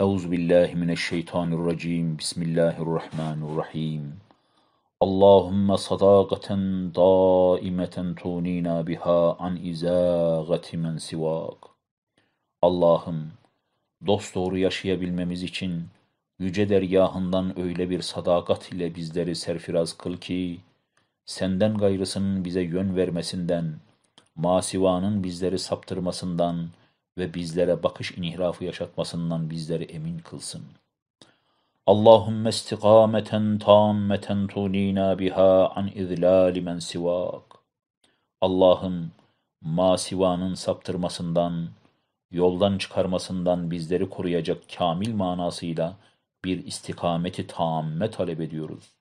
Euzu billahi mineşşeytanirracim. Bismillahirrahmanirrahim. Allahümme sadakaten daimeten tunina biha an izagati men sivak. Allah'ım dosdoğru yaşayabilmemiz için yüce dergahından öyle bir sadakat ile bizleri serfiraz kıl ki senden gayrısının bize yön vermesinden, masivanın bizleri saptırmasından ve bizlere bakış inhirafı yaşatmasından bizleri emin kılsın. Allahümme istikameten tammeten tunina biha an izlali men sivak. Allah'ım masivanın saptırmasından, yoldan çıkarmasından bizleri koruyacak kamil manasıyla bir istikameti tamme talep ediyoruz.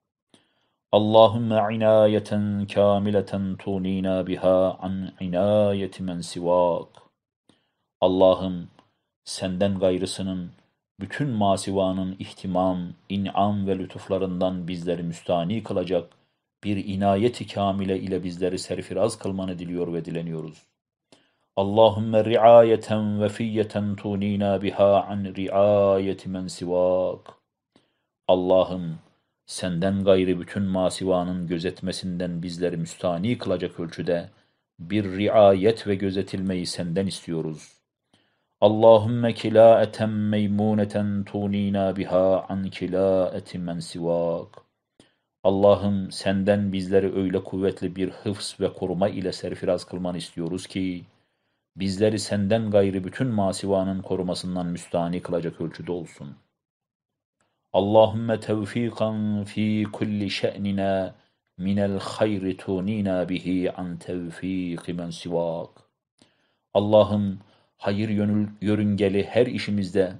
Allahümme inayeten kamileten tunina biha an inayeti men sivak. Allah'ım senden gayrısının bütün masivanın ihtimam, in'am ve lütuflarından bizleri müstani kılacak bir inayeti kamile ile bizleri serfiraz kılmanı diliyor ve dileniyoruz. Allahümme riayeten ve fiyeten tunina biha an riayeti men sivak. Allah'ım senden gayri bütün masivanın gözetmesinden bizleri müstani kılacak ölçüde bir riayet ve gözetilmeyi senden istiyoruz. Allahümme kilaeten meymuneten tunina biha an kilaeti men sivak. Allah'ım senden bizleri öyle kuvvetli bir hıfz ve koruma ile serfiraz kılmanı istiyoruz ki, bizleri senden gayri bütün masivanın korumasından müstani kılacak ölçüde olsun. Allahümme tevfikan fi kulli şe'nina minel hayri tunina bihi an tevfik men sivak. Allah'ım hayır yönül, yörüngeli her işimizde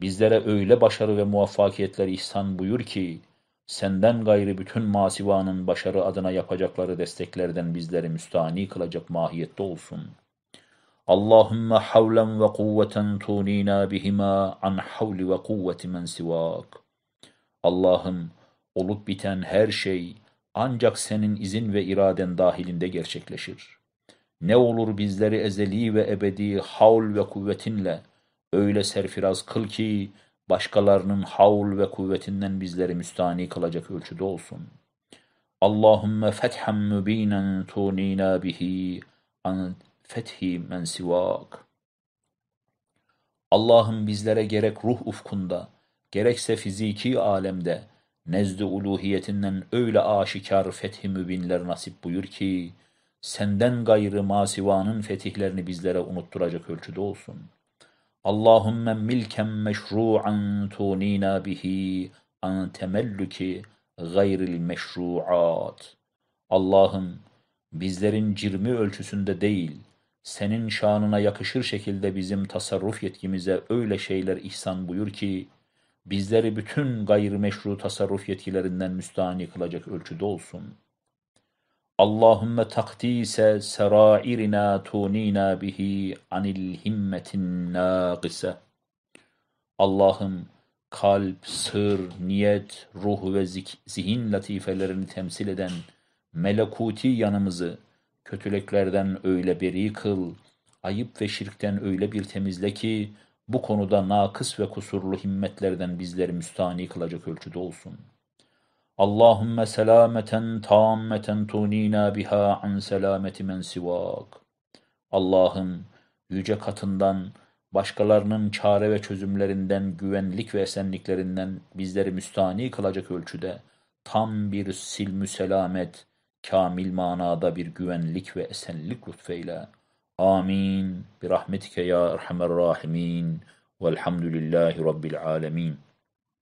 bizlere öyle başarı ve muvaffakiyetler ihsan buyur ki, senden gayri bütün masivanın başarı adına yapacakları desteklerden bizleri müstani kılacak mahiyette olsun. Allahümme havlen ve kuvveten tunina bihima an havli ve kuvveti men sivak. Allah'ım olup biten her şey ancak senin izin ve iraden dahilinde gerçekleşir. Ne olur bizleri ezeli ve ebedi havl ve kuvvetinle öyle serfiraz kıl ki başkalarının havl ve kuvvetinden bizleri müstani kılacak ölçüde olsun. Allahümme fethem mübinen tunina bihi an fethi men sivak. Allah'ım bizlere gerek ruh ufkunda, gerekse fiziki alemde, nezd-i uluhiyetinden öyle aşikar fethi mübinler nasip buyur ki, senden gayrı masivanın fetihlerini bizlere unutturacak ölçüde olsun. Allahümme milken meşru'an tunina bihi an temellüki gayril meşru'at. Allah'ım bizlerin cirmi ölçüsünde değil, senin şanına yakışır şekilde bizim tasarruf yetkimize öyle şeyler ihsan buyur ki, bizleri bütün gayrimeşru tasarruf yetkilerinden müstahni kılacak ölçüde olsun.'' Allahümme takdise serairina tunina bihi anil himmetin nâgise. Allah'ım kalp, sır, niyet, ruh ve zihin latifelerini temsil eden melekuti yanımızı kötülüklerden öyle beri kıl, ayıp ve şirkten öyle bir temizle ki bu konuda nakıs ve kusurlu himmetlerden bizleri müstani kılacak ölçüde olsun.'' Allahümme selameten tammeten tunina biha an selameti men sivak. Allah'ım yüce katından başkalarının çare ve çözümlerinden, güvenlik ve esenliklerinden bizleri müstani kılacak ölçüde tam bir silmü selamet, kamil manada bir güvenlik ve esenlik lütfeyle. Amin. Bir rahmetike ya erhamer rahimin. Velhamdülillahi Rabbil alemin.